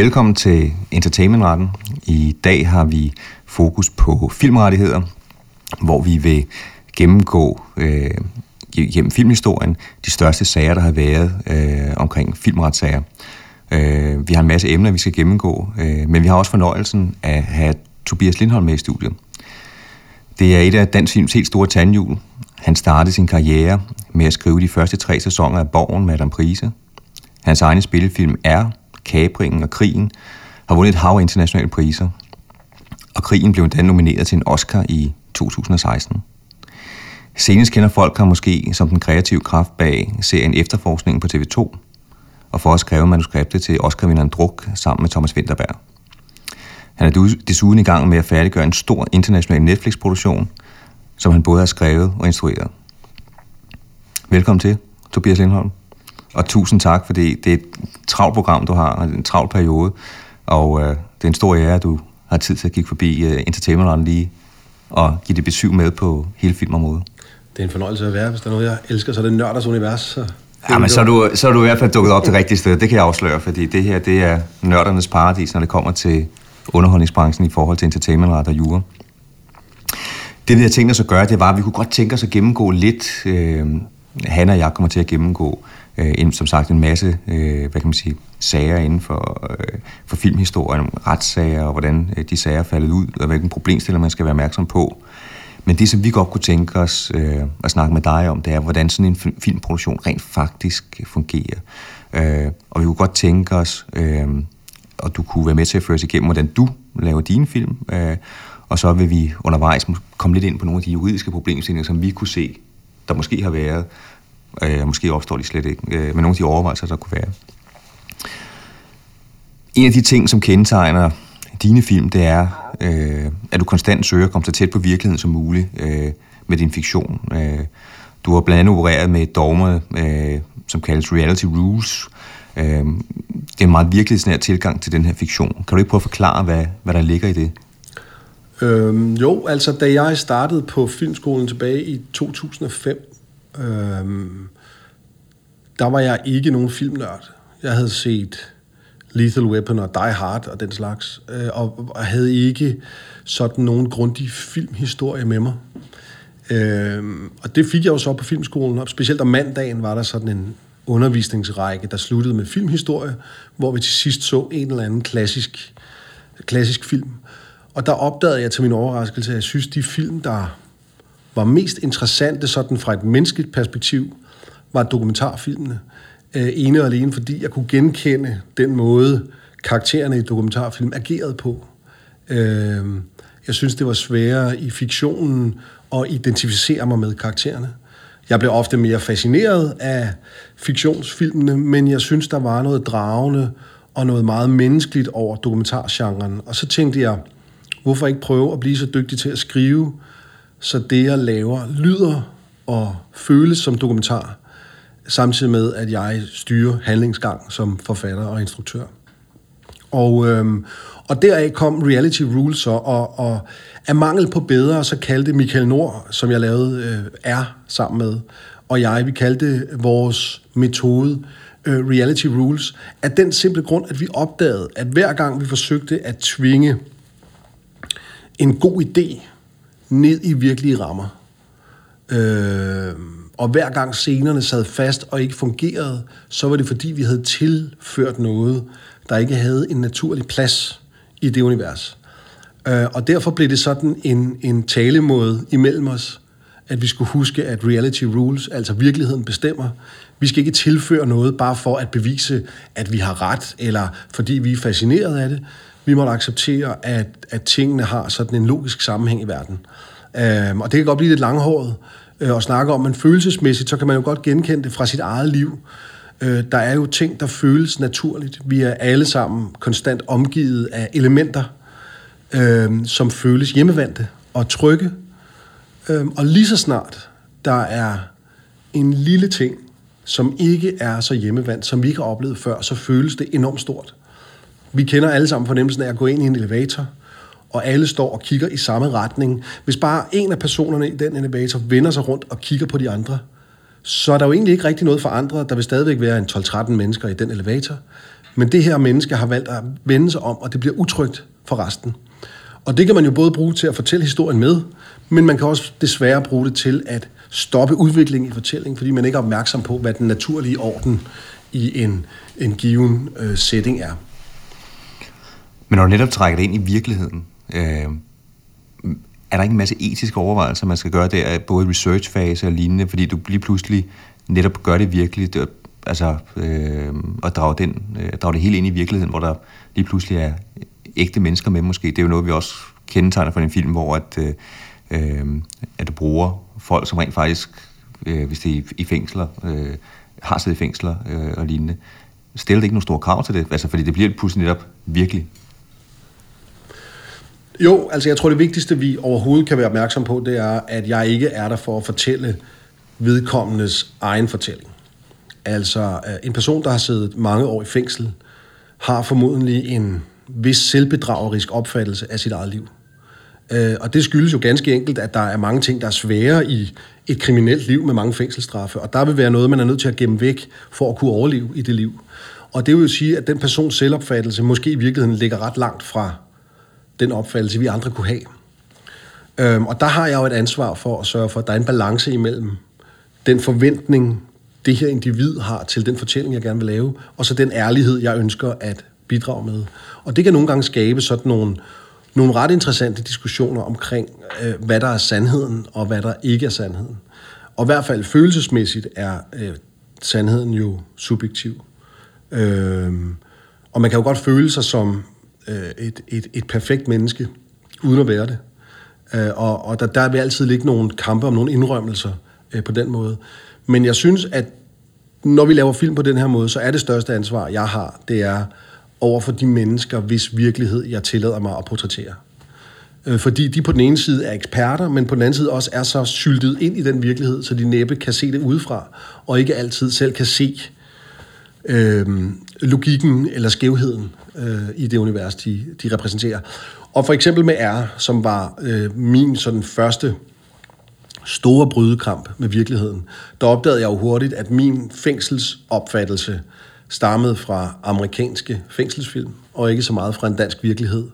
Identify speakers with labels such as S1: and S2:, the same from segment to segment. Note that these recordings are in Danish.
S1: Velkommen til Entertainmentretten. I dag har vi fokus på filmrettigheder, hvor vi vil gennemgå øh, gennem filmhistorien de største sager, der har været øh, omkring filmretssager. Øh, vi har en masse emner, vi skal gennemgå, øh, men vi har også fornøjelsen af at have Tobias Lindholm med i studiet. Det er et af dansk films helt store tandhjul. Han startede sin karriere med at skrive de første tre sæsoner af Borgen med Adam Prise. Hans egne spillefilm er Kabringen og Krigen har vundet et hav af internationale priser. Og Krigen blev endda nomineret til en Oscar i 2016. Senest kender folk ham måske som den kreative kraft bag serien Efterforskningen på TV2, og for at skrive manuskriptet til Oscar-vinderen Druk sammen med Thomas Winterberg. Han er desuden i gang med at færdiggøre en stor international Netflix-produktion, som han både har skrevet og instrueret. Velkommen til, Tobias Lindholm. Og tusind tak, fordi det er et travlt program, du har, en travl periode, og øh, det er en stor ære, at du har tid til at kigge forbi øh, Entertainment lige og give det besøg med på hele filmområdet.
S2: Det er en fornøjelse at være. Hvis der er noget, jeg elsker, så er det nørders univers. Så
S1: ja, men så er, du, så er du i hvert fald dukket op til rigtige sted. Det kan jeg afsløre, fordi det her det er nørdernes paradis, når det kommer til underholdningsbranchen i forhold til entertainmentret og jura. Det, vi har tænkt os at gøre, det var, at vi kunne godt tænke os at gennemgå lidt. Øh, han og jeg kommer til at gennemgå øh, som sagt en masse øh, hvad kan man sige, sager inden for, øh, for filmhistorien, retssager og hvordan øh, de sager er faldet ud, og hvilken problemstiller man skal være opmærksom på. Men det, som vi godt kunne tænke os øh, at snakke med dig om, det er, hvordan sådan en filmproduktion rent faktisk fungerer. Øh, og vi kunne godt tænke os, øh, og du kunne være med til at føre os igennem, hvordan du laver dine film, øh, og så vil vi undervejs komme lidt ind på nogle af de juridiske problemstillinger, som vi kunne se, der måske har været, Øh, måske opstår de slet ikke, øh, men nogle af de overvejelser, der kunne være. En af de ting, som kendetegner dine film, det er, øh, at du konstant søger at komme så tæt på virkeligheden som muligt øh, med din fiktion. Øh, du har blandt andet opereret med et dogme, øh, som kaldes reality rules. Øh, det er en meget virkelighedsnær tilgang til den her fiktion. Kan du ikke prøve at forklare, hvad, hvad der ligger i det?
S2: Øhm, jo, altså da jeg startede på filmskolen tilbage i 2005, Øhm, der var jeg ikke nogen filmnørd. Jeg havde set Lethal Weapon og Die Hard og den slags, øh, og, og havde ikke sådan nogen grundig filmhistorie med mig. Øhm, og det fik jeg jo så på filmskolen, og specielt om mandagen var der sådan en undervisningsrække, der sluttede med filmhistorie, hvor vi til sidst så en eller anden klassisk, klassisk film. Og der opdagede jeg til min overraskelse, at jeg synes, de film, der var mest interessante sådan fra et menneskeligt perspektiv, var dokumentarfilmene. Øh, ene og alene, fordi jeg kunne genkende den måde, karaktererne i dokumentarfilm agerede på. Øh, jeg synes, det var sværere i fiktionen at identificere mig med karaktererne. Jeg blev ofte mere fascineret af fiktionsfilmene, men jeg synes, der var noget dragende og noget meget menneskeligt over dokumentargenren. Og så tænkte jeg, hvorfor ikke prøve at blive så dygtig til at skrive så det, jeg laver, lyder og føles som dokumentar, samtidig med, at jeg styrer handlingsgang som forfatter og instruktør. Og, øhm, og deraf kom Reality Rules så, og, og af mangel på bedre, så kaldte Michael Nord, som jeg lavede øh, R sammen med, og jeg, vi kaldte vores metode øh, Reality Rules, af den simple grund, at vi opdagede, at hver gang vi forsøgte at tvinge en god idé ned i virkelige rammer. Øh, og hver gang scenerne sad fast og ikke fungerede, så var det fordi, vi havde tilført noget, der ikke havde en naturlig plads i det univers. Øh, og derfor blev det sådan en, en talemåde imellem os, at vi skulle huske, at reality rules, altså virkeligheden bestemmer. Vi skal ikke tilføre noget bare for at bevise, at vi har ret, eller fordi vi er fascineret af det. Vi må acceptere, at, at tingene har sådan en logisk sammenhæng i verden. Øhm, og det kan godt blive lidt langhåret øh, at snakke om, men følelsesmæssigt, så kan man jo godt genkende det fra sit eget liv. Øh, der er jo ting, der føles naturligt. Vi er alle sammen konstant omgivet af elementer, øh, som føles hjemmevandte og trygge. Øh, og lige så snart der er en lille ting, som ikke er så hjemmevandt, som vi ikke har oplevet før, så føles det enormt stort. Vi kender alle sammen fornemmelsen af at gå ind i en elevator, og alle står og kigger i samme retning. Hvis bare en af personerne i den elevator vender sig rundt og kigger på de andre, så er der jo egentlig ikke rigtig noget forandret. Der vil stadigvæk være en 12-13 mennesker i den elevator, Men det her menneske har valgt at vende sig om, og det bliver utrygt for resten. Og det kan man jo både bruge til at fortælle historien med, men man kan også desværre bruge det til at stoppe udviklingen i fortællingen, fordi man ikke er opmærksom på, hvad den naturlige orden i en, en given øh, setting er.
S1: Men når du netop trækker det ind i virkeligheden, øh, er der ikke en masse etiske overvejelser, man skal gøre der, både i researchfase og lignende, fordi du lige pludselig netop gør det virkelig, det, altså øh, at drage, den, øh, drage det hele ind i virkeligheden, hvor der lige pludselig er ægte mennesker med måske. Det er jo noget, vi også kendetegner for en film, hvor at, øh, øhm, at du bruger folk, som rent faktisk, øh, hvis det er i, i fængsler, øh, har siddet i fængsler øh, og lignende. Stiller det ikke nogle store krav til det? Altså, fordi det bliver pludselig netop virkelig.
S2: Jo, altså jeg tror det vigtigste, vi overhovedet kan være opmærksom på, det er, at jeg ikke er der for at fortælle vedkommendes egen fortælling. Altså øh, en person, der har siddet mange år i fængsel, har formodentlig en vis selvbedragerisk opfattelse af sit eget liv. Øh, og det skyldes jo ganske enkelt, at der er mange ting, der er svære i et kriminelt liv med mange fængselsstraffe, og der vil være noget, man er nødt til at gemme væk for at kunne overleve i det liv. Og det vil jo sige, at den persons selvopfattelse måske i virkeligheden ligger ret langt fra den opfattelse, vi andre kunne have. Øhm, og der har jeg jo et ansvar for at sørge for, at der er en balance imellem den forventning, det her individ har til den fortælling, jeg gerne vil lave, og så den ærlighed, jeg ønsker at bidrage med. Og det kan nogle gange skabe sådan nogle, nogle ret interessante diskussioner omkring, øh, hvad der er sandheden, og hvad der ikke er sandheden. Og i hvert fald følelsesmæssigt er øh, sandheden jo subjektiv. Øh, og man kan jo godt føle sig som øh, et, et, et perfekt menneske, uden at være det. Øh, og og der, der vil altid ligge nogle kampe om nogle indrømmelser øh, på den måde. Men jeg synes, at når vi laver film på den her måde, så er det største ansvar, jeg har, det er over for de mennesker, hvis virkelighed jeg tillader mig at portrættere. Øh, fordi de på den ene side er eksperter, men på den anden side også er så syltet ind i den virkelighed, så de næppe kan se det udefra, og ikke altid selv kan se øh, logikken eller skævheden øh, i det univers, de, de repræsenterer. Og for eksempel med R, som var øh, min sådan første store brydekamp med virkeligheden, der opdagede jeg jo hurtigt, at min fængselsopfattelse stammede fra amerikanske fængselsfilm, og ikke så meget fra en dansk virkelighed.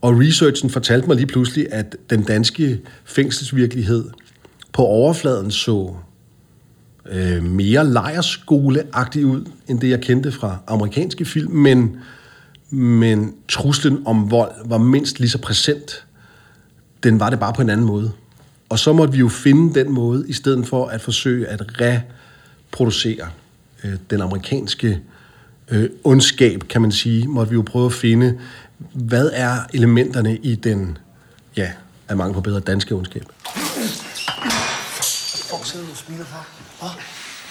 S2: Og researchen fortalte mig lige pludselig, at den danske fængselsvirkelighed på overfladen så øh, mere lejerskoleagtig ud, end det jeg kendte fra amerikanske film, men, men truslen om vold var mindst lige så præsent. Den var det bare på en anden måde. Og så måtte vi jo finde den måde, i stedet for at forsøge at reproducere øh, den amerikanske øh, ondskab, kan man sige, måtte vi jo prøve at finde, hvad er elementerne i den, ja, af mange på bedre danske ondskab.
S3: Hvor sidder du og smiler for? Hvad?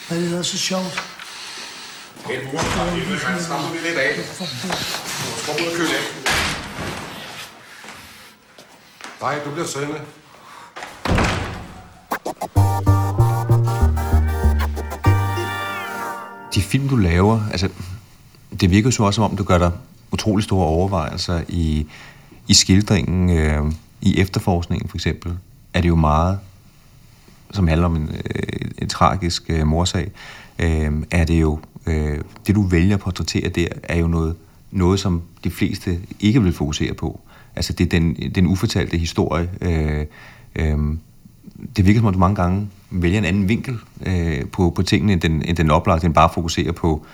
S3: Hvad er det, der er så sjovt?
S4: Okay, mor, man slapper vi lidt af. Skub ud og køle af. Nej, du bliver siddende.
S1: De film, du laver, altså, det virker jo så også, som om du gør dig utrolig store overvejelser i, i skildringen, øh, i efterforskningen for eksempel, er det jo meget, som handler om en, øh, en tragisk øh, morsag, øh, er det jo, øh, det du vælger at portrættere der, er jo noget, noget, som de fleste ikke vil fokusere på. Altså det er den, den ufortalte historie. Øh, øh, det virker som om, du mange gange vælger en anden vinkel øh, på, på tingene, end den, end den oplagte, end bare fokuserer på,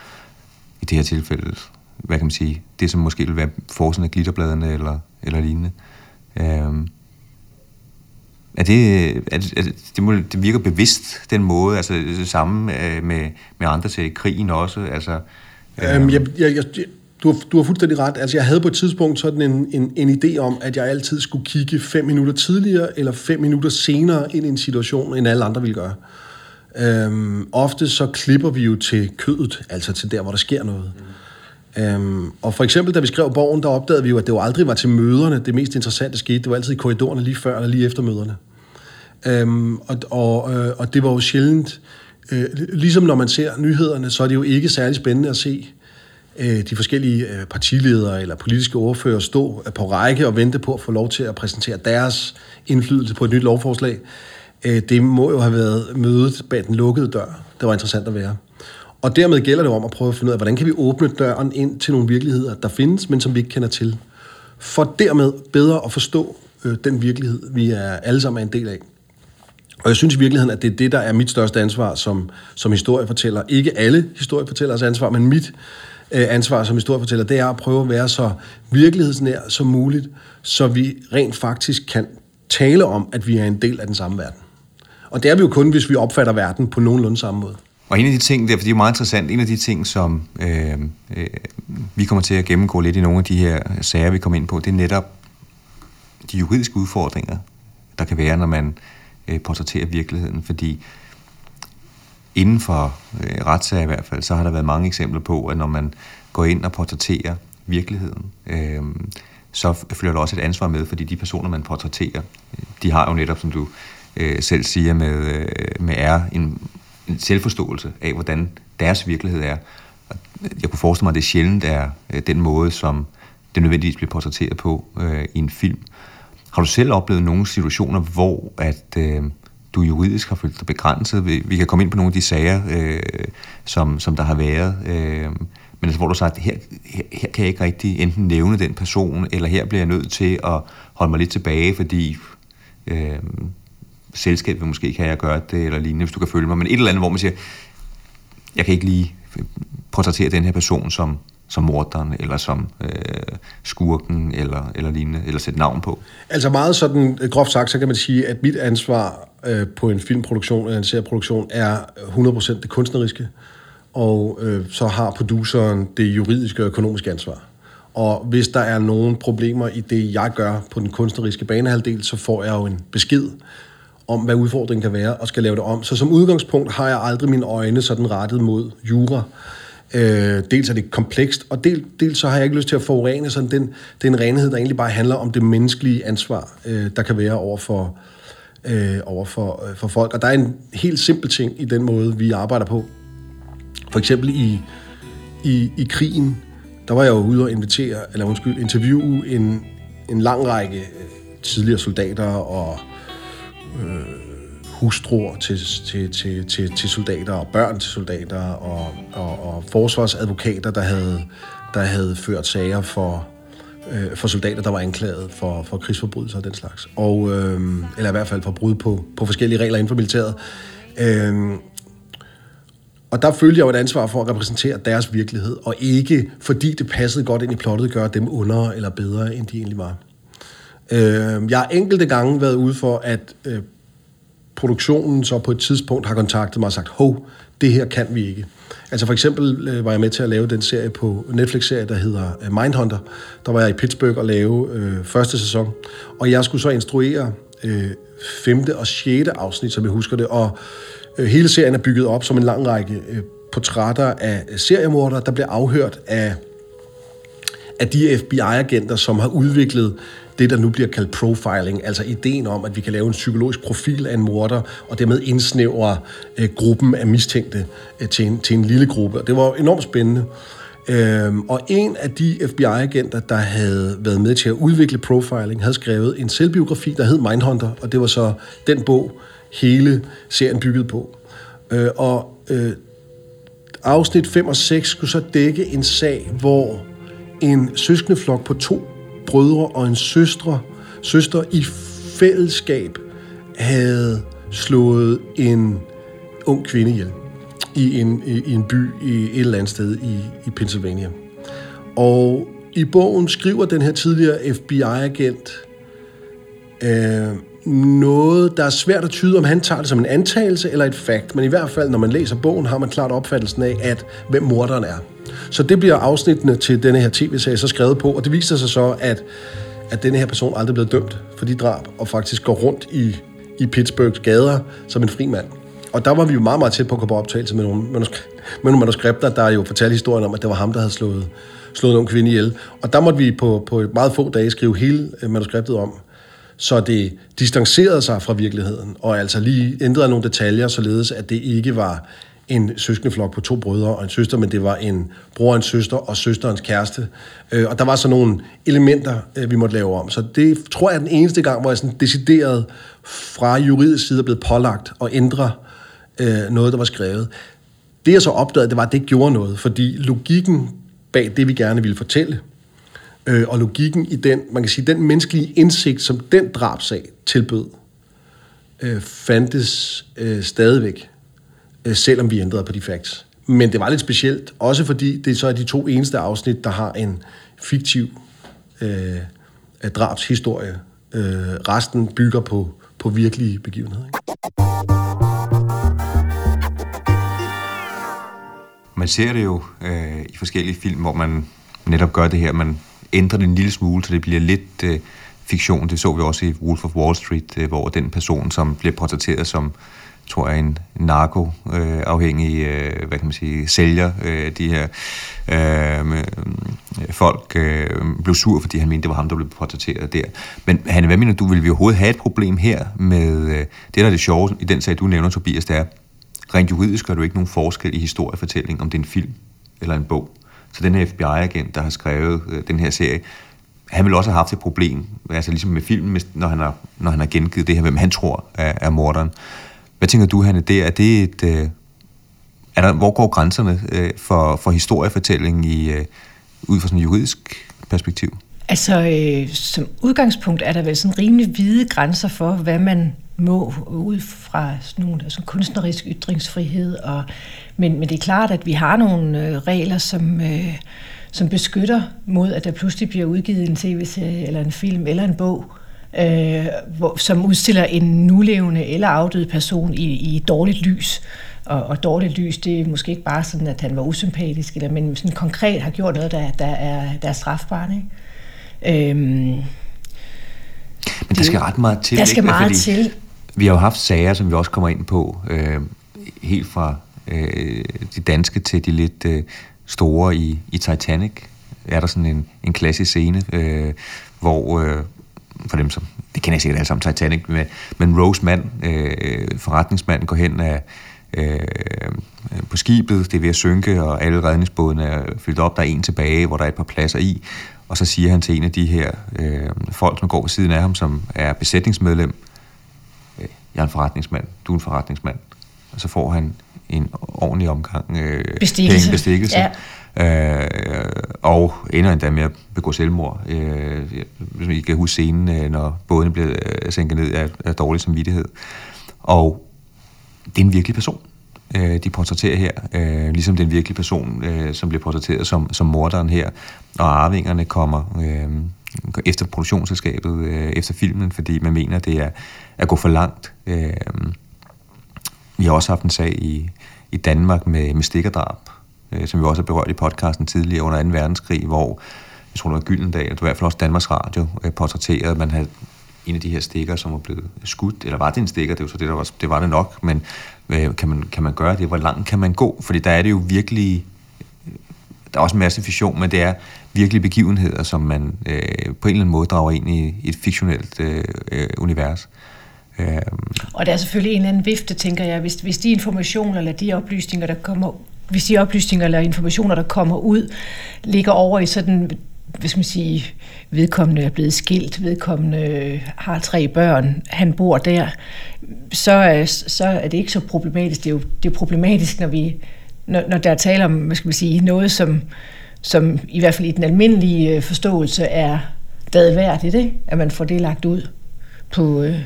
S1: i det her tilfælde, hvad kan man sige, det som måske vil være forsiden af glitterbladene eller, eller lignende. Øh, er det, er det, er det, det, må, det virker bevidst, den måde, altså det samme øh, med, med andre til krigen også, altså... Øh.
S2: Øhm, jeg, jeg, jeg, du, har, du har fuldstændig ret. Altså, jeg havde på et tidspunkt sådan en, en, en idé om, at jeg altid skulle kigge fem minutter tidligere eller fem minutter senere ind i en situation, end alle andre ville gøre. Øhm, ofte så klipper vi jo til kødet, altså til der, hvor der sker noget. Mm. Øhm, og for eksempel, da vi skrev Borgen, der opdagede vi jo, at det jo aldrig var til møderne. Det mest interessante skete, det var altid i korridorerne lige før eller lige efter møderne. Øhm, og, og, øh, og det var jo sjældent, øh, ligesom når man ser nyhederne, så er det jo ikke særlig spændende at se øh, de forskellige øh, partiledere eller politiske ordfører stå øh, på række og vente på at få lov til at præsentere deres indflydelse på et nyt lovforslag. Øh, det må jo have været mødet bag den lukkede dør. Det var interessant at være. Og dermed gælder det om at prøve at finde ud af, hvordan kan vi åbne døren ind til nogle virkeligheder, der findes, men som vi ikke kender til. For dermed bedre at forstå øh, den virkelighed, vi er alle sammen er en del af. Og jeg synes i virkeligheden, at det er det, der er mit største ansvar som, som historiefortæller. Ikke alle historiefortællers ansvar, men mit øh, ansvar som historiefortæller, det er at prøve at være så virkelighedsnær som muligt, så vi rent faktisk kan tale om, at vi er en del af den samme verden. Og det er vi jo kun, hvis vi opfatter verden på nogenlunde samme måde.
S1: Og en af de ting, der, for fordi det er meget interessant, en af de ting, som øh, øh, vi kommer til at gennemgå lidt i nogle af de her sager, vi kommer ind på, det er netop de juridiske udfordringer, der kan være, når man øh, portrætterer virkeligheden. Fordi inden for øh, retssager i hvert fald, så har der været mange eksempler på, at når man går ind og portrætterer virkeligheden, øh, så følger der også et ansvar med, fordi de personer, man portrætterer, de har jo netop, som du øh, selv siger, med, øh, med er en, en selvforståelse af, hvordan deres virkelighed er. Jeg kunne forestille mig, at det sjældent er øh, den måde, som det nødvendigvis bliver portrætteret på øh, i en film. Har du selv oplevet nogle situationer, hvor at øh, du juridisk har følt dig begrænset? Vi, vi kan komme ind på nogle af de sager, øh, som, som der har været, øh, men altså, hvor du har sagt, her, her, her kan jeg ikke rigtig enten nævne den person, eller her bliver jeg nødt til at holde mig lidt tilbage, fordi øh, selskab vil måske kan jeg gøre det, eller lignende, hvis du kan følge mig, men et eller andet, hvor man siger, jeg kan ikke lige portrættere den her person som, som morderen, eller som øh, skurken, eller, eller lignende, eller sætte navn på?
S2: Altså meget sådan, øh, groft sagt, så kan man sige, at mit ansvar øh, på en filmproduktion eller en serieproduktion er 100% det kunstneriske, og øh, så har produceren det juridiske og økonomiske ansvar. Og hvis der er nogle problemer i det, jeg gør på den kunstneriske banehalvdel, så får jeg jo en besked om, hvad udfordringen kan være, og skal lave det om. Så som udgangspunkt har jeg aldrig mine øjne sådan rettet mod jura. Øh, dels er det komplekst, og del, dels så har jeg ikke lyst til at forurene sådan den, den renhed, der egentlig bare handler om det menneskelige ansvar, øh, der kan være over for, øh, over for, øh, for folk. Og der er en helt simpel ting i den måde, vi arbejder på. For eksempel i, i, i krigen, der var jeg jo ude og invitere, eller undskyld, interviewe en, en lang række øh, tidligere soldater og øh, hustruer til, til, til, til, til soldater og børn til soldater og, og, og forsvarsadvokater, der havde, der havde ført sager for, øh, for soldater, der var anklaget for, for krigsforbrydelser og den slags. Og, øh, eller i hvert fald for brud på, på forskellige regler inden for militæret. Øh, og der følte jeg jo et ansvar for at repræsentere deres virkelighed, og ikke fordi det passede godt ind i plottet, gøre dem under eller bedre, end de egentlig var. Øh, jeg har enkelte gange været ude for, at øh, produktionen så på et tidspunkt har kontaktet mig og sagt, hov, det her kan vi ikke. Altså for eksempel øh, var jeg med til at lave den serie på Netflix-serie, der hedder øh, Mindhunter. Der var jeg i Pittsburgh og lave øh, første sæson. Og jeg skulle så instruere øh, femte og sjette afsnit, som jeg husker det. Og øh, hele serien er bygget op som en lang række øh, portrætter af seriemordere, der bliver afhørt af, af de FBI-agenter, som har udviklet det, der nu bliver kaldt profiling, altså ideen om, at vi kan lave en psykologisk profil af en morder, og dermed indsnævre øh, gruppen af mistænkte øh, til, en, til en lille gruppe. Og det var enormt spændende. Øhm, og en af de FBI-agenter, der havde været med til at udvikle profiling, havde skrevet en selvbiografi, der hed Mindhunter, og det var så den bog, hele serien byggede på. Øh, og øh, afsnit 5 og 6 skulle så dække en sag, hvor en søskendeflok på to brødre og en søstre, søster i fællesskab havde slået en ung kvinde ihjel i en, i, i en by i et eller andet sted i, i Pennsylvania. Og i bogen skriver den her tidligere FBI-agent øh, noget, der er svært at tyde, om han tager det som en antagelse eller et fakt, men i hvert fald, når man læser bogen, har man klart opfattelsen af, at hvem morderen er. Så det bliver afsnittene til denne her tv-serie så skrevet på, og det viser sig så, at, at denne her person aldrig blev dømt for de drab, og faktisk går rundt i, i Pittsburghs gader som en fri mand. Og der var vi jo meget, meget tæt på at komme på optagelse med nogle, med nogle manuskripter, der jo fortalte historien om, at det var ham, der havde slået, slået nogle kvinde ihjel. Og der måtte vi på, på et meget få dage skrive hele øh, manuskriptet om, så det distancerede sig fra virkeligheden, og altså lige ændrede nogle detaljer, således at det ikke var en søskendeflok på to brødre og en søster, men det var en bror og en søster og søsterens kæreste. Øh, og der var så nogle elementer, øh, vi måtte lave om. Så det tror jeg er den eneste gang, hvor jeg sådan decideret fra juridisk side er blevet pålagt at ændre øh, noget, der var skrevet. det jeg så opdagede, det var, at det ikke gjorde noget, fordi logikken bag det, vi gerne ville fortælle, øh, og logikken i den, man kan sige, den menneskelige indsigt, som den drabsag tilbød, øh, fandtes øh, stadigvæk, Øh, selvom vi ændrede på de facts. Men det var lidt specielt, også fordi det så er de to eneste afsnit, der har en fiktiv øh, øh, drabshistorie. Øh, resten bygger på, på virkelige begivenheder. Ikke?
S1: Man ser det jo øh, i forskellige film, hvor man netop gør det her. Man ændrer det en lille smule, så det bliver lidt øh, fiktion. Det så vi også i Wolf of Wall Street, øh, hvor den person, som bliver portrætteret som tror jeg, en narkoafhængig, øh, øh, hvad kan man sige, sælger øh, de her øh, øh, folk, øh, blev sur, fordi han mente, det var ham, der blev portrætteret der. Men Hanne, hvad mener du, vil vi overhovedet have et problem her med, øh, det der er det sjove i den sag, du nævner, Tobias, det er, rent juridisk gør du ikke nogen forskel i historiefortælling, om det er en film eller en bog. Så den her FBI-agent, der har skrevet øh, den her serie, han vil også have haft et problem, altså ligesom med filmen, når han har, når han har gengivet det her, hvem han tror er, er morderen. Hvad tænker du, Hanne? Det, er det et, øh, er der, hvor går grænserne øh, for, for historiefortælling i, øh, ud fra sådan et juridisk perspektiv?
S5: Altså, øh, som udgangspunkt er der vel sådan rimelig hvide grænser for, hvad man må ud fra sådan nogle altså kunstnerisk ytringsfrihed. Og, men, men det er klart, at vi har nogle øh, regler, som, øh, som beskytter mod, at der pludselig bliver udgivet en tv-serie eller en film eller en bog, øh, hvor, som udstiller en nulevende eller afdød person i, i dårligt lys. Og, og dårligt lys, det er måske ikke bare sådan, at han var usympatisk, eller, men sådan konkret har gjort noget, der, der, er, der er strafbart. Ikke? Øhm,
S1: men der skal ret meget til.
S5: Der skal
S1: ikke?
S5: meget
S1: Fordi
S5: til.
S1: Vi har jo haft sager, som vi også kommer ind på, øh, helt fra øh, de danske til de lidt øh, store i, i Titanic. Er der sådan en, en klassisk scene, øh, hvor øh, for dem som, det kender jeg sikkert alle sammen, Titanic, men, men Rose mand, øh, forretningsmanden, går hen af, øh, på skibet, det er ved at synke, og alle redningsbådene er fyldt op, der er en tilbage, hvor der er et par pladser i, og så siger han til en af de her øh, folk, som går ved siden af ham, som er besætningsmedlem, øh, jeg er en forretningsmand, du er en forretningsmand, og så får han en ordentlig omgang øh,
S5: Bestikkelse.
S1: penge, bestikkelse.
S5: Ja.
S1: Øh, og ender endda med at begå selvmord. Øh, hvis man ikke kan huske scenen, øh, når båden bliver øh, sænket ned af, af dårlig samvittighed. Og det er en virkelig person, øh, de portrætterer her. Øh, ligesom den virkelige person, øh, som bliver portrætteret som, som morderen her. Og arvingerne kommer øh, efter produktionsselskabet, øh, efter filmen, fordi man mener, det er at gå for langt. Øh, vi har også haft en sag i, i Danmark med, med stikkerdrab, øh, som vi også har berørt i podcasten tidligere under 2. verdenskrig, hvor jeg tror, det var Gyldendal, det var i hvert fald også Danmarks Radio, øh, portrætteret, man havde en af de her stikker, som var blevet skudt, eller var det en stikker, det var så det, der var, det var det nok, men øh, kan, man, kan man gøre det? Hvor langt kan man gå? Fordi der er det jo virkelig, øh, der er også en masse fiktion, men det er virkelig begivenheder, som man øh, på en eller anden måde drager ind i, i et fiktionelt øh, øh, univers. Øh,
S5: Og der er selvfølgelig en eller anden vifte, tænker jeg, hvis, hvis de informationer eller de oplysninger, der kommer hvis de oplysninger eller informationer, der kommer ud, ligger over i sådan, hvis man sige, vedkommende er blevet skilt, vedkommende har tre børn, han bor der, så, er- så er det ikke så problematisk. Det er jo det er problematisk, når, vi, når, når der er tale om, hvad skal man sige, noget, som, som i hvert fald i den almindelige øh, forståelse er dadværdigt, ikke? at man får det lagt ud på, øh,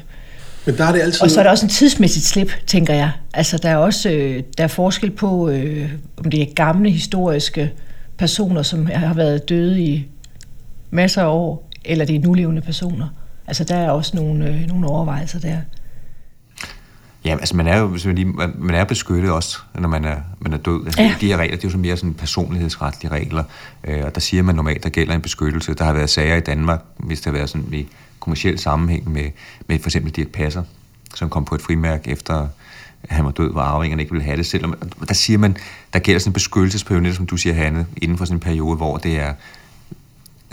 S2: men der er det altid...
S5: og så er der også en tidsmæssigt slip, tænker jeg. Altså, der er også øh, der er forskel på, øh, om det er gamle historiske personer, som har været døde i masser af år, eller det er nulevende personer. Altså, der er også nogle, øh, nogle overvejelser der.
S1: Ja, altså man er jo man lige, man er beskyttet også, når man er, man er død. Altså,
S5: Ja.
S1: De her regler, det er jo så mere sådan personlighedsretlige regler, øh, og der siger man normalt, der gælder en beskyttelse. Der har været sager i Danmark, hvis der har været sådan i kommersiel sammenhæng med, med for eksempel Dirk Passer, som kom på et frimærk efter at han var død, hvor arvingerne ikke ville have det selv. Og der siger man, der gælder sådan en beskyttelsesperiode, netop som du siger, Hanne, inden for sådan en periode, hvor det er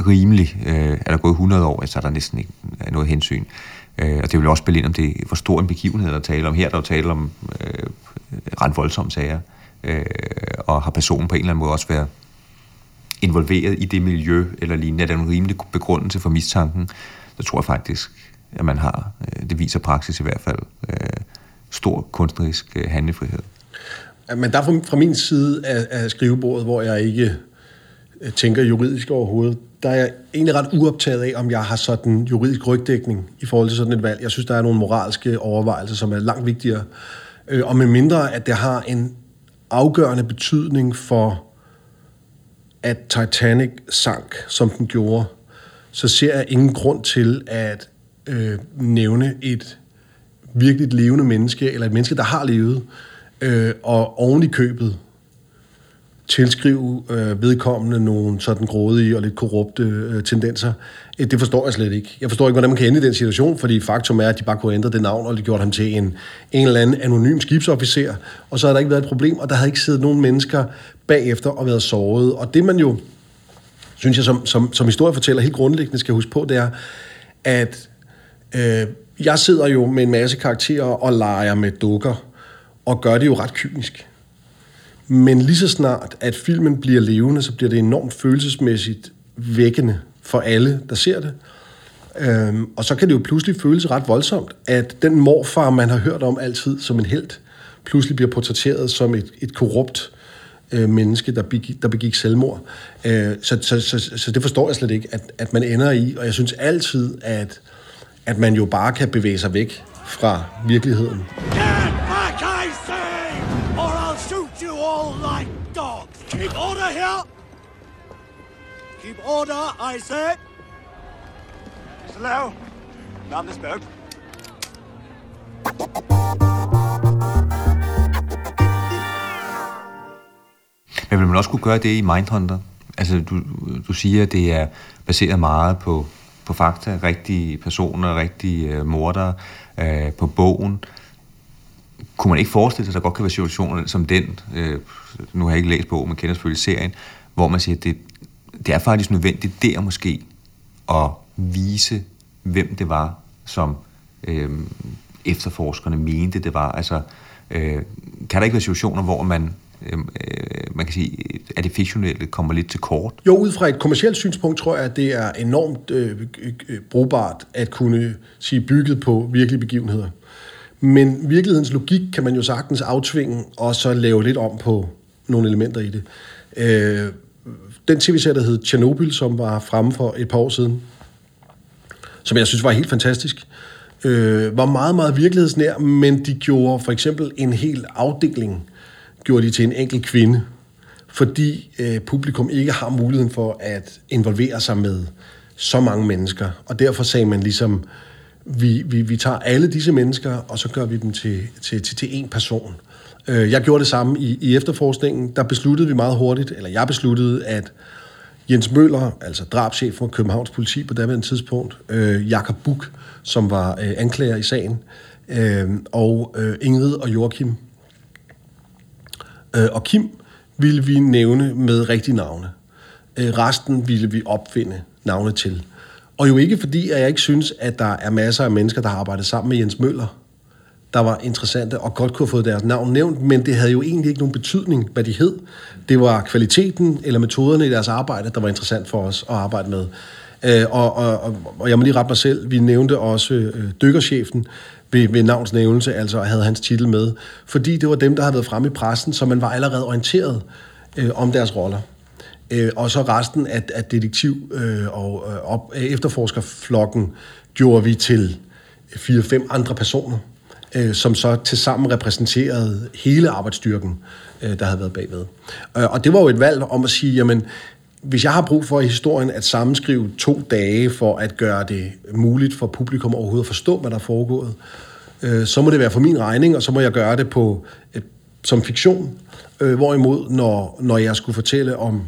S1: rimelig, øh, er der gået 100 år, så er der næsten ikke noget hensyn. Øh, og det vil også spille ind om det, hvor stor en begivenhed der tale om. Her er der jo tale om øh, ret voldsomme sager, øh, og har personen på en eller anden måde også været involveret i det miljø, eller lignende, er der en rimelig begrundelse for mistanken, så tror jeg faktisk, at man har, øh, det viser praksis i hvert fald, øh, stor kunstnerisk øh, handlefrihed.
S2: men der fra, min side af, af skrivebordet, hvor jeg ikke øh, tænker juridisk overhovedet, der er jeg egentlig ret uoptaget af, om jeg har sådan juridisk rygdækning i forhold til sådan et valg. Jeg synes, der er nogle moralske overvejelser, som er langt vigtigere. Øh, og med mindre, at det har en afgørende betydning for, at Titanic sank, som den gjorde, så ser jeg ingen grund til at øh, nævne et virkelig levende menneske, eller et menneske, der har levet, øh, og oven i købet tilskrive øh, vedkommende nogle sådan grådige og lidt korrupte øh, tendenser. Øh, det forstår jeg slet ikke. Jeg forstår ikke, hvordan man kan ende i den situation, fordi faktum er, at de bare kunne ændre det navn, og det gjorde ham til en, en eller anden anonym skibsofficer, og så har der ikke været et problem, og der havde ikke siddet nogen mennesker bagefter og været såret. Og det man jo, synes jeg, som, som, som historiefortæller helt grundlæggende skal huske på, det er, at øh, jeg sidder jo med en masse karakterer og leger med dukker, og gør det jo ret kynisk. Men lige så snart, at filmen bliver levende, så bliver det enormt følelsesmæssigt vækkende for alle, der ser det. Øhm, og så kan det jo pludselig føles ret voldsomt, at den morfar, man har hørt om altid som en held, pludselig bliver portrætteret som et, et korrupt øh, menneske, der begik, der begik selvmord. Øh, så, så, så, så det forstår jeg slet ikke, at, at man ender i. Og jeg synes altid, at, at man jo bare kan bevæge sig væk fra virkeligheden.
S3: Yeah! Keep order, I said! Mr. Lowe, down this boat.
S1: Men vil man også kunne gøre det i Mindhunter? Altså, du, du siger, at det er baseret meget på, på fakta, rigtige personer, rigtige uh, mordere, uh, på bogen. Kunne man ikke forestille sig, at der godt kan være situationer som den, uh, nu har jeg ikke læst bogen, men kender selvfølgelig serien, hvor man siger, at det, det er faktisk nødvendigt der måske at vise, hvem det var, som øh, efterforskerne mente, det var. Altså, øh, kan der ikke være situationer, hvor man øh, øh man kan sige, at det fiktionelle kommer lidt til kort?
S2: Jo, ud fra et kommersielt synspunkt tror jeg, at det er enormt øh, øh, brugbart at kunne sige bygget på virkelige begivenheder. Men virkelighedens logik kan man jo sagtens aftvinge, og så lave lidt om på nogle elementer i det. Øh, den tv-serie, der hed Tjernobyl, som var fremme for et par år siden, som jeg synes var helt fantastisk, øh, var meget, meget virkelighedsnær, men de gjorde for eksempel en hel afdeling, gjorde de til en enkelt kvinde, fordi øh, publikum ikke har muligheden for at involvere sig med så mange mennesker. Og derfor sagde man ligesom, vi, vi, vi tager alle disse mennesker, og så gør vi dem til, til, til, til én person. Øh, jeg gjorde det samme i, i efterforskningen. Der besluttede vi meget hurtigt, eller jeg besluttede, at Jens Møller, altså drabschef for Københavns politi på daværende tidspunkt, øh, Jakob Buk, som var øh, anklager i sagen, øh, og øh, Ingrid og Joachim øh, og Kim ville vi nævne med rigtige navne. Øh, resten ville vi opfinde navne til. Og jo ikke fordi, at jeg ikke synes, at der er masser af mennesker, der har arbejdet sammen med Jens Møller, der var interessante og godt kunne have fået deres navn nævnt, men det havde jo egentlig ikke nogen betydning, hvad de hed. Det var kvaliteten eller metoderne i deres arbejde, der var interessant for os at arbejde med. Øh, og, og, og jeg må lige rette mig selv, vi nævnte også øh, dykkerchefen ved, ved navns nævnelse, altså havde hans titel med, fordi det var dem, der havde været fremme i pressen, så man var allerede orienteret øh, om deres roller. Øh, og så resten af, af detektiv- øh, og øh, op, efterforskerflokken gjorde vi til øh, fire-fem andre personer, øh, som så til sammen repræsenterede hele arbejdsstyrken, øh, der havde været bagved. Øh, og det var jo et valg om at sige, jamen, hvis jeg har brug for i historien at sammenskrive to dage for at gøre det muligt for publikum overhovedet at forstå, hvad der er foregået, øh, så må det være for min regning, og så må jeg gøre det på øh, som fiktion. Øh, hvorimod, når, når jeg skulle fortælle om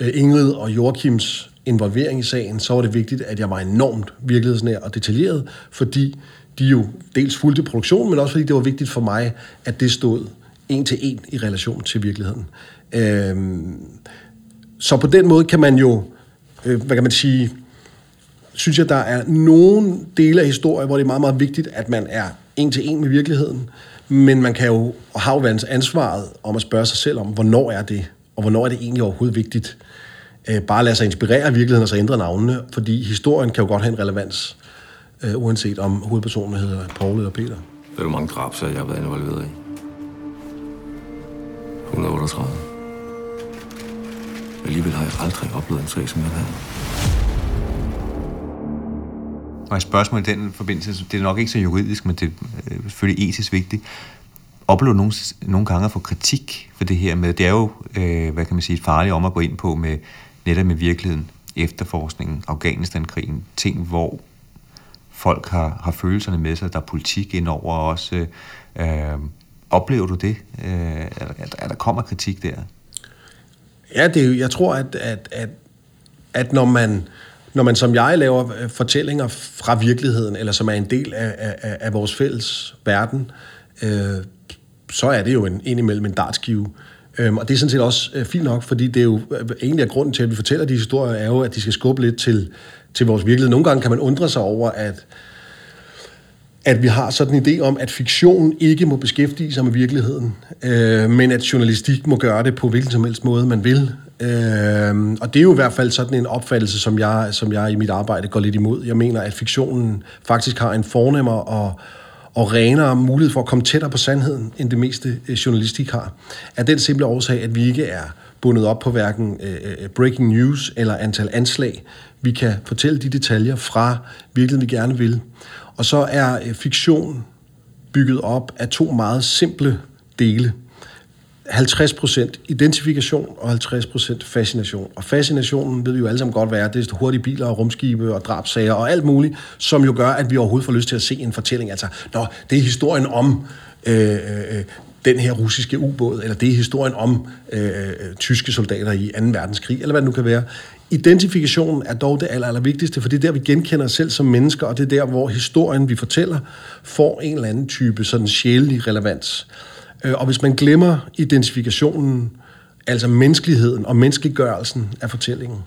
S2: øh, Ingrid og Joachims involvering i sagen, så var det vigtigt, at jeg var enormt virkelighedsnær og detaljeret, fordi de jo dels fulgte produktionen, men også fordi det var vigtigt for mig, at det stod en til en i relation til virkeligheden. Øh, så på den måde kan man jo, øh, hvad kan man sige, synes jeg, der er nogle dele af historien, hvor det er meget, meget vigtigt, at man er en til en med virkeligheden, men man kan jo have jo ansvaret om at spørge sig selv om, hvornår er det, og hvornår er det egentlig overhovedet vigtigt. Øh, bare lade sig inspirere af virkeligheden og så ændre navnene, fordi historien kan jo godt have en relevans, øh, uanset om hovedpersonen hedder Paul eller Peter.
S6: Det er jo mange drab, så jeg har været involveret i. 38. Alligevel har jeg aldrig oplevet en sag som den her.
S1: Og et spørgsmål i den forbindelse, det er nok ikke så juridisk, men det er øh, selvfølgelig etisk vigtigt. Oplever du nogle, nogle gange at få kritik for det her med, det er jo, øh, hvad kan man sige, farligt om at gå ind på med netop med virkeligheden, efterforskningen, Afghanistan-krigen, ting, hvor folk har, har følelserne med sig, der er politik indover også. Øh, oplever du det, øh, at, at der kommer kritik der?
S2: Ja, det er, jeg tror, at, at, at, at når man når man som jeg laver øh, fortællinger fra virkeligheden, eller som er en del af, af, af vores fælles verden, øh, så er det jo en, indimellem en dartskive. Øhm, og det er sådan set også øh, fint nok, fordi det er jo øh, egentlig er grunden til, at vi fortæller de historier, er jo, at de skal skubbe lidt til, til vores virkelighed. Nogle gange kan man undre sig over, at, at vi har sådan en idé om, at fiktion ikke må beskæftige sig med virkeligheden, øh, men at journalistik må gøre det på hvilken som helst måde, man vil. Øh, og det er jo i hvert fald sådan en opfattelse, som jeg, som jeg i mit arbejde går lidt imod. Jeg mener, at fiktionen faktisk har en fornemmere og, og renere mulighed for at komme tættere på sandheden, end det meste øh, journalistik har. Af den simple årsag, at vi ikke er bundet op på hverken øh, øh breaking news eller antal anslag. Vi kan fortælle de detaljer fra virkeligheden, vi gerne vil. Og så er øh, fiktion bygget op af to meget simple dele. 50% identifikation og 50% fascination. Og fascinationen ved vi jo alle sammen godt, hvad er. Det er hurtige biler og rumskibe og drabsager og alt muligt, som jo gør, at vi overhovedet får lyst til at se en fortælling. Altså, nå, det er historien om øh, øh, øh den her russiske ubåd, eller det er historien om øh, øh, tyske soldater i 2. verdenskrig, eller hvad det nu kan være. Identifikationen er dog det aller, aller vigtigste, for det er der, vi genkender os selv som mennesker, og det er der, hvor historien, vi fortæller, får en eller anden type sådan sjælelig relevans. Øh, og hvis man glemmer identifikationen, altså menneskeligheden og menneskeliggørelsen af fortællingen,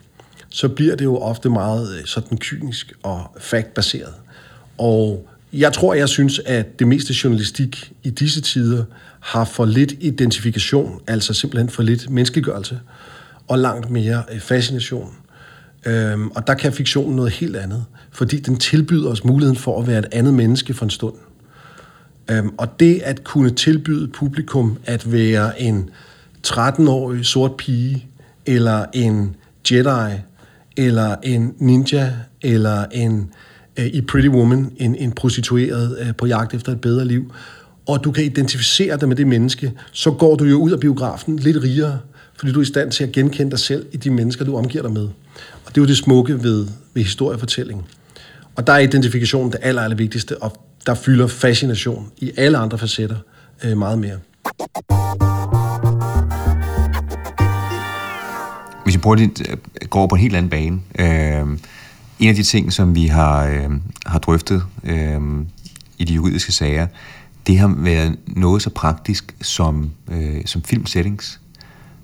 S2: så bliver det jo ofte meget øh, sådan kynisk og factbaseret. Og jeg tror, jeg synes, at det meste journalistik i disse tider har for lidt identifikation, altså simpelthen for lidt menneskeliggørelse, og langt mere øh, fascination. Øhm, og der kan fiktionen noget helt andet, fordi den tilbyder os muligheden for at være et andet menneske for en stund. Øhm, og det at kunne tilbyde publikum at være en 13-årig sort pige, eller en Jedi, eller en ninja, eller en øh, i Pretty Woman, en, en prostitueret øh, på jagt efter et bedre liv, og du kan identificere dig med det menneske, så går du jo ud af biografen lidt rigere, fordi du er i stand til at genkende dig selv i de mennesker, du omgiver dig med. Og det er jo det smukke ved, ved historiefortælling. Og der er identifikationen det aller, aller vigtigste, og der fylder fascination i alle andre facetter øh, meget mere.
S1: Hvis vi prøver lidt, øh, går på en helt anden bane. Øh, en af de ting, som vi har, øh, har drøftet øh, i de juridiske sager, det har været noget så praktisk som, øh, som filmsettings.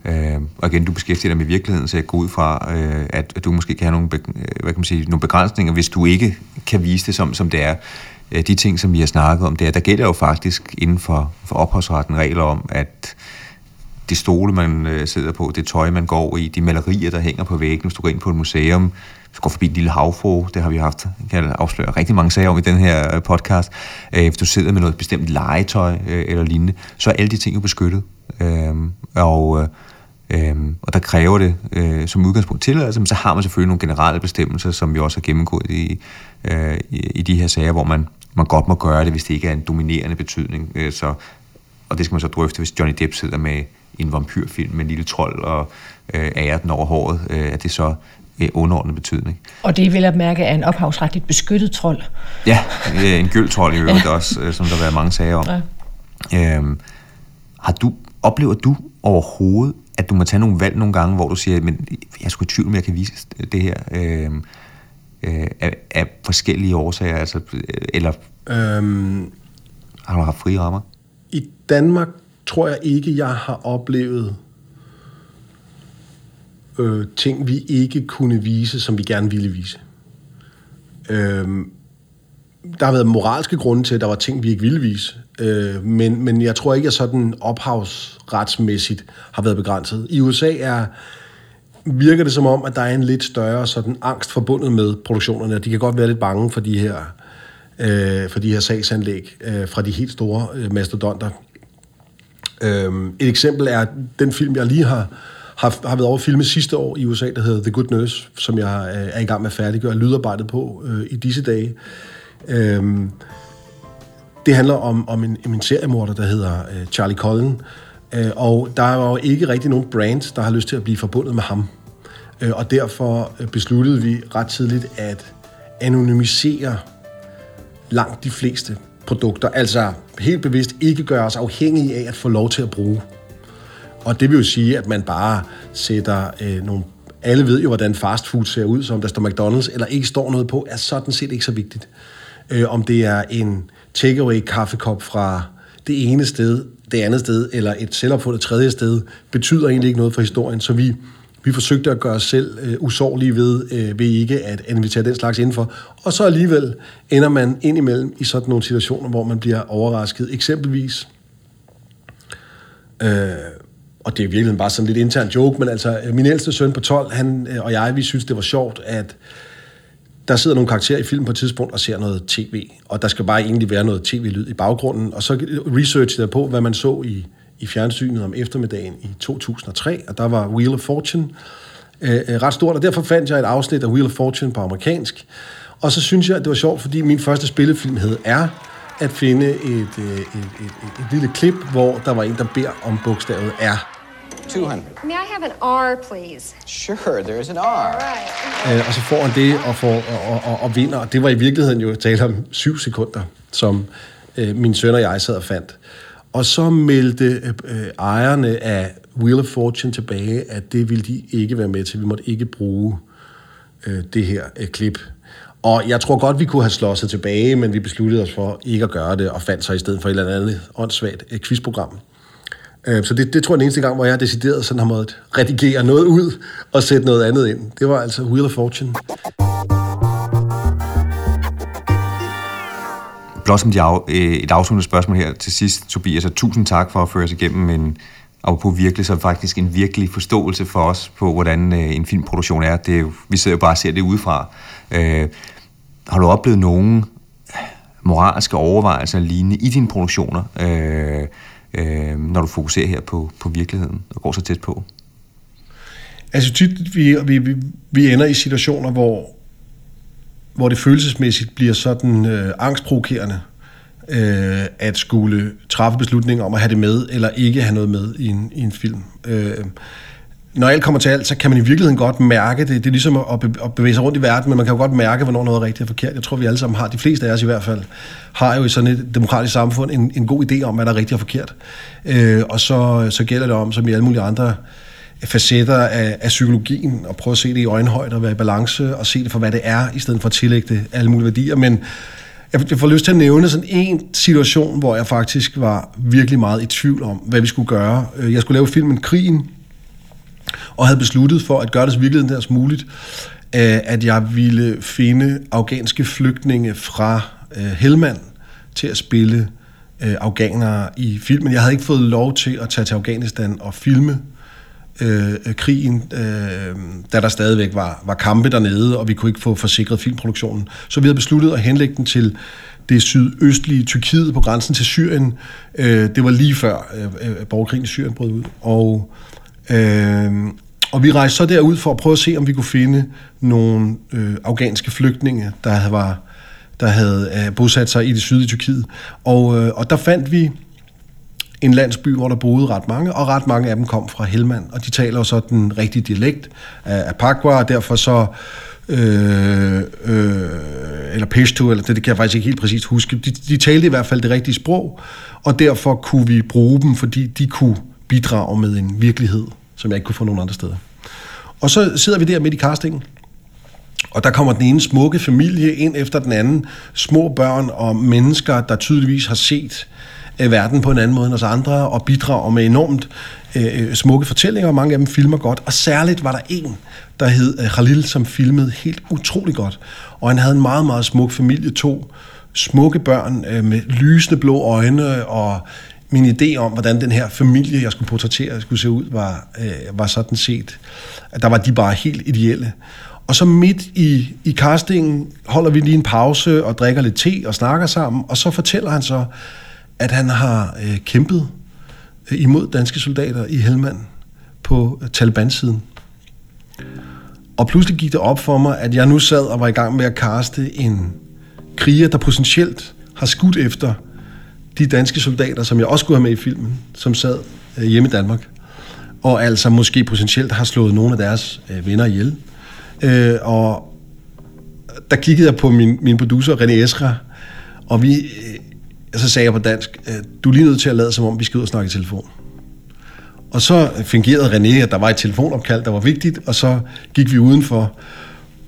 S1: Øh, og igen, du beskæftiger dig med virkeligheden, så jeg går ud fra, øh, at, at du måske kan have nogle, be, øh, hvad kan man sige, nogle begrænsninger, hvis du ikke kan vise det, som, som det er. Øh, de ting, som vi har snakket om, det er, der gælder jo faktisk inden for, for ophavsretten regler om, at det stole, man øh, sidder på, det tøj, man går i, de malerier, der hænger på væggen, hvis du går ind på et museum, hvis du går forbi en lille havfru, det har vi haft, kan jeg afsløre rigtig mange sager om i den her øh, podcast, øh, hvis du sidder med noget bestemt legetøj øh, eller lignende, så er alle de ting jo beskyttet. Øh, og, øh, Øhm, og der kræver det øh, som udgangspunkt tilladelse, men så har man selvfølgelig nogle generelle bestemmelser, som vi også har gennemgået i, øh, i, i de her sager, hvor man, man godt må gøre det, hvis det ikke er en dominerende betydning. Øh, så, og det skal man så drøfte, hvis Johnny Depp sidder med en vampyrfilm med en lille trold og øh, ærer den over håret, øh, at det så er underordnet betydning.
S5: Og det er vel at mærke af en ophavsretligt beskyttet trold.
S1: Ja, øh, en gyldtrold i øvrigt også, øh, som der har været mange sager om.
S5: Ja.
S1: Øhm, har du, oplever du overhovedet, at du må tage nogle valg nogle gange, hvor du siger, men jeg skulle i tvivl, om jeg kan vise det her øhm, øh, af, af forskellige årsager, altså, øh, eller
S2: Øhm,
S1: har du haft frie rammer?
S2: I Danmark tror jeg ikke, jeg har oplevet øh, ting, vi ikke kunne vise, som vi gerne ville vise. Øhm, der har været moralske grunde til, at der var ting, vi ikke ville vise. Øh, men, men jeg tror ikke, at sådan ophavsretsmæssigt har været begrænset. I USA er, virker det som om, at der er en lidt større sådan angst forbundet med produktionerne. og De kan godt være lidt bange for de her, øh, for de her sagsanlæg øh, fra de helt store øh, mastodonter. Øh, et eksempel er den film, jeg lige har, har, har været over filme sidste år i USA, der hedder The Good Nurse, som jeg øh, er i gang med at færdiggøre lydarbejdet på øh, i disse dage. Øh, det handler om, om en, en seriemorder, der hedder øh, Charlie Cullen, øh, og der er jo ikke rigtig nogen brand, der har lyst til at blive forbundet med ham. Øh, og derfor øh, besluttede vi ret tidligt at anonymisere langt de fleste produkter. Altså helt bevidst ikke gøre os afhængige af at få lov til at bruge. Og det vil jo sige, at man bare sætter øh, nogle... Alle ved jo, hvordan fast food ser ud, så om der står McDonald's, eller ikke står noget på, er sådan set ikke så vigtigt. Øh, om det er en takeaway kaffekop fra det ene sted, det andet sted, eller et selvopfundet tredje sted, betyder egentlig ikke noget for historien. Så vi, vi forsøgte at gøre os selv øh, usårlige ved, øh, ved ikke at invitere den slags indenfor. Og så alligevel ender man indimellem i sådan nogle situationer, hvor man bliver overrasket. Eksempelvis, øh, og det er virkelig bare sådan lidt intern joke, men altså øh, min ældste søn på 12, han øh, og jeg, vi synes, det var sjovt, at der sidder nogle karakterer i filmen på et tidspunkt og ser noget tv, og der skal bare egentlig være noget tv-lyd i baggrunden, og så researchede jeg på, hvad man så i, i fjernsynet om eftermiddagen i 2003, og der var Wheel of Fortune øh, øh, ret stort, og derfor fandt jeg et afsnit af Wheel of Fortune på amerikansk, og så synes jeg, at det var sjovt, fordi min første spillefilm hed R, at finde et, et, et, et, et, et lille klip, hvor der var en, der beder om bogstavet R.
S7: 200.
S8: May I have an R, please?
S7: Sure, there's an R.
S8: Right.
S2: Øh, og så får han det og, får, og, og, og vinder. Og det var i virkeligheden jo tale om syv sekunder, som øh, min søn og jeg sad og fandt. Og så meldte øh, ejerne af Wheel of Fortune tilbage, at det ville de ikke være med til. Vi måtte ikke bruge øh, det her øh, klip. Og jeg tror godt, vi kunne have slået tilbage, men vi besluttede os for ikke at gøre det, og fandt så i stedet for et eller andet åndssvagt øh, quizprogram. Øh, Så det, det tror jeg er den eneste gang, hvor jeg decideret sådan har måttet redigere noget ud og sætte noget andet ind. Det var altså Wheel of Fortune.
S1: Blot som de af, øh, et afsluttende spørgsmål her til sidst, Tobias, og tusind tak for at føre os igennem en, og på virkelig så faktisk en virkelig forståelse for os på, hvordan øh, en filmproduktion er. Det vi sidder jo bare og ser det udefra. Øh, har du oplevet nogen moralske overvejelser lignende i dine produktioner, øh, øh, når du fokuserer her på, på virkeligheden og går så tæt på?
S2: Altså tit, vi, vi, vi, vi ender i situationer, hvor, hvor det følelsesmæssigt bliver sådan øh, angstprovokerende, øh, at skulle træffe beslutninger om at have det med, eller ikke have noget med i en, i en film. Øh, når alt kommer til alt, så kan man i virkeligheden godt mærke det. Det er ligesom at, at bevæge sig rundt i verden, men man kan jo godt mærke, hvornår noget er rigtigt og forkert. Jeg tror, vi alle sammen har, de fleste af os i hvert fald, har jo i sådan et demokratisk samfund en, en god idé om, hvad der er rigtigt og forkert. Øh, og så, så gælder det om, som i alle mulige andre facetter af, af psykologien, og prøve at se det i øjenhøjde og være i balance, og se det for, hvad det er, i stedet for at tillægge det alle mulige værdier. Men jeg, får lyst til at nævne sådan en situation, hvor jeg faktisk var virkelig meget i tvivl om, hvad vi skulle gøre. Øh, jeg skulle lave filmen Krigen, og havde besluttet for at gøre det så virkeligheden deres muligt, øh, at jeg ville finde afghanske flygtninge fra øh, Helmand til at spille øh, afghanere i filmen. Jeg havde ikke fået lov til at tage til Afghanistan og filme øh, krigen, øh, da der stadigvæk var, var kampe dernede, og vi kunne ikke få forsikret filmproduktionen. Så vi havde besluttet at henlægge den til det sydøstlige Tyrkiet på grænsen til Syrien. Øh, det var lige før øh, øh, borgerkrigen i Syrien brød ud. Og, øh, og vi rejste så derud for at prøve at se, om vi kunne finde nogle øh, afghanske flygtninge, der var der havde øh, bosat sig i det sydlige Tyrkiet. Og, øh, og der fandt vi en landsby, hvor der boede ret mange, og ret mange af dem kom fra Helmand, og de taler så den rigtige dialekt af, af Pakwa, og derfor så, øh, øh, eller Peshto, eller det, det kan jeg faktisk ikke helt præcist huske, de, de talte i hvert fald det rigtige sprog, og derfor kunne vi bruge dem, fordi de kunne bidrage med en virkelighed, som jeg ikke kunne få nogen andre steder. Og så sidder vi der midt i castingen, og der kommer den ene smukke familie ind efter den anden. Små børn og mennesker, der tydeligvis har set øh, verden på en anden måde end os andre, og bidrager med enormt øh, øh smukke fortællinger, og mange af dem filmer godt. Og særligt var der en, der hed øh, Khalil, som filmede helt utrolig godt. Og han havde en meget, meget smuk familie, to smukke børn øh, med lysende blå øjne, og min idé om, hvordan den her familie, jeg skulle portrættere, skulle se ud, var, øh, var sådan set, at der var de bare helt ideelle. Og så midt i, i castingen holder vi lige en pause og drikker lidt te og snakker sammen, og så fortæller han så, at han har øh, kæmpet øh, imod danske soldater i Helmand på øh, Taliban-siden. Og pludselig gik det op for mig, at jeg nu sad og var i gang med at kaste en kriger, der potentielt har skudt efter de danske soldater, som jeg også skulle have med i filmen, som sad øh, hjemme i Danmark. Og altså måske potentielt har slået nogle af deres øh, venner ihjel. Øh, og der kiggede jeg på min, min producer, René Esra, og vi, øh, så sagde jeg på dansk, øh, du er lige nødt til at lade som om, vi skal ud og snakke i telefon. Og så fingerede René, at der var et telefonopkald, der var vigtigt, og så gik vi udenfor,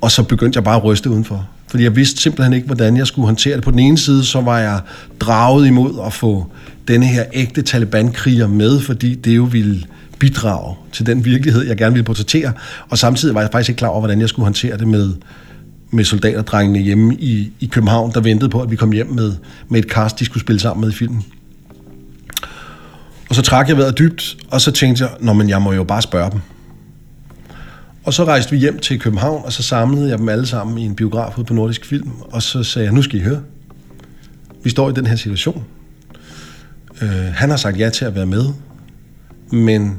S2: og så begyndte jeg bare at ryste udenfor. Fordi jeg vidste simpelthen ikke, hvordan jeg skulle håndtere det. På den ene side, så var jeg draget imod at få denne her ægte Taliban-kriger med, fordi det jo ville bidrage til den virkelighed, jeg gerne ville portrættere. Og samtidig var jeg faktisk ikke klar over, hvordan jeg skulle håndtere det med, med soldaterdrengene hjemme i, i København, der ventede på, at vi kom hjem med, med et cast, de skulle spille sammen med i filmen. Og så trak jeg vejret dybt, og så tænkte jeg, nå, men jeg må jo bare spørge dem. Og så rejste vi hjem til København, og så samlede jeg dem alle sammen i en biograf ude på Nordisk Film, og så sagde jeg, nu skal I høre. Vi står i den her situation. Øh, han har sagt ja til at være med, men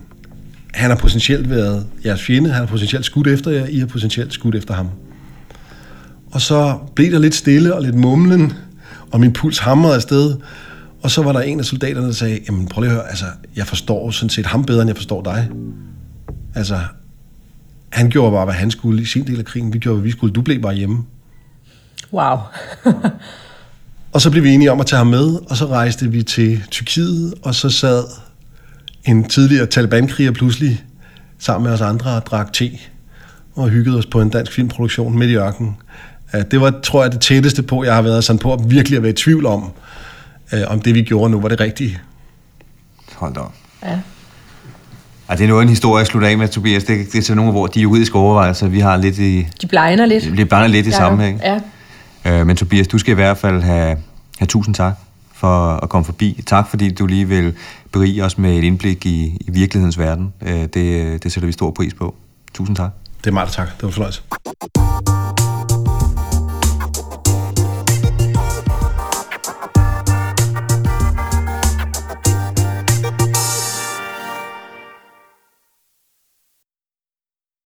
S2: han har potentielt været jeres fjende, han har potentielt skudt efter jer, I har potentielt skudt efter ham. Og så blev der lidt stille og lidt mumlen, og min puls hamrede afsted, og så var der en af soldaterne, der sagde, jamen prøv lige at høre, altså, jeg forstår sådan set ham bedre, end jeg forstår dig. Altså, han gjorde bare, hvad han skulle i sin del af krigen. Vi gjorde, hvad vi skulle. Du blev bare hjemme.
S5: Wow.
S2: og så blev vi enige om at tage ham med, og så rejste vi til Tyrkiet, og så sad en tidligere Taliban-kriger pludselig sammen med os andre og drak te og hyggede os på en dansk filmproduktion midt i ørkenen. Det var, tror jeg, det tætteste på, jeg har været sådan på at virkelig at være i tvivl om, om det vi gjorde nu var det rigtige.
S1: Hold da.
S5: Ja.
S1: Ja, det er noget en historie at slutte af med, Tobias. Det, det er sådan nogle, hvor de juridiske overvejelser, vi har lidt i...
S5: De blegner lidt.
S1: De blegner lidt i
S5: Ja,
S1: sammenhæng.
S5: ja.
S1: Øh, men Tobias, du skal i hvert fald have, have tusind tak for at komme forbi. Tak, fordi du lige vil berige os med et indblik i, i virkelighedens verden. Øh, det, det sætter vi stor pris på. Tusind tak.
S2: Det er meget tak. Det var fornøjelse.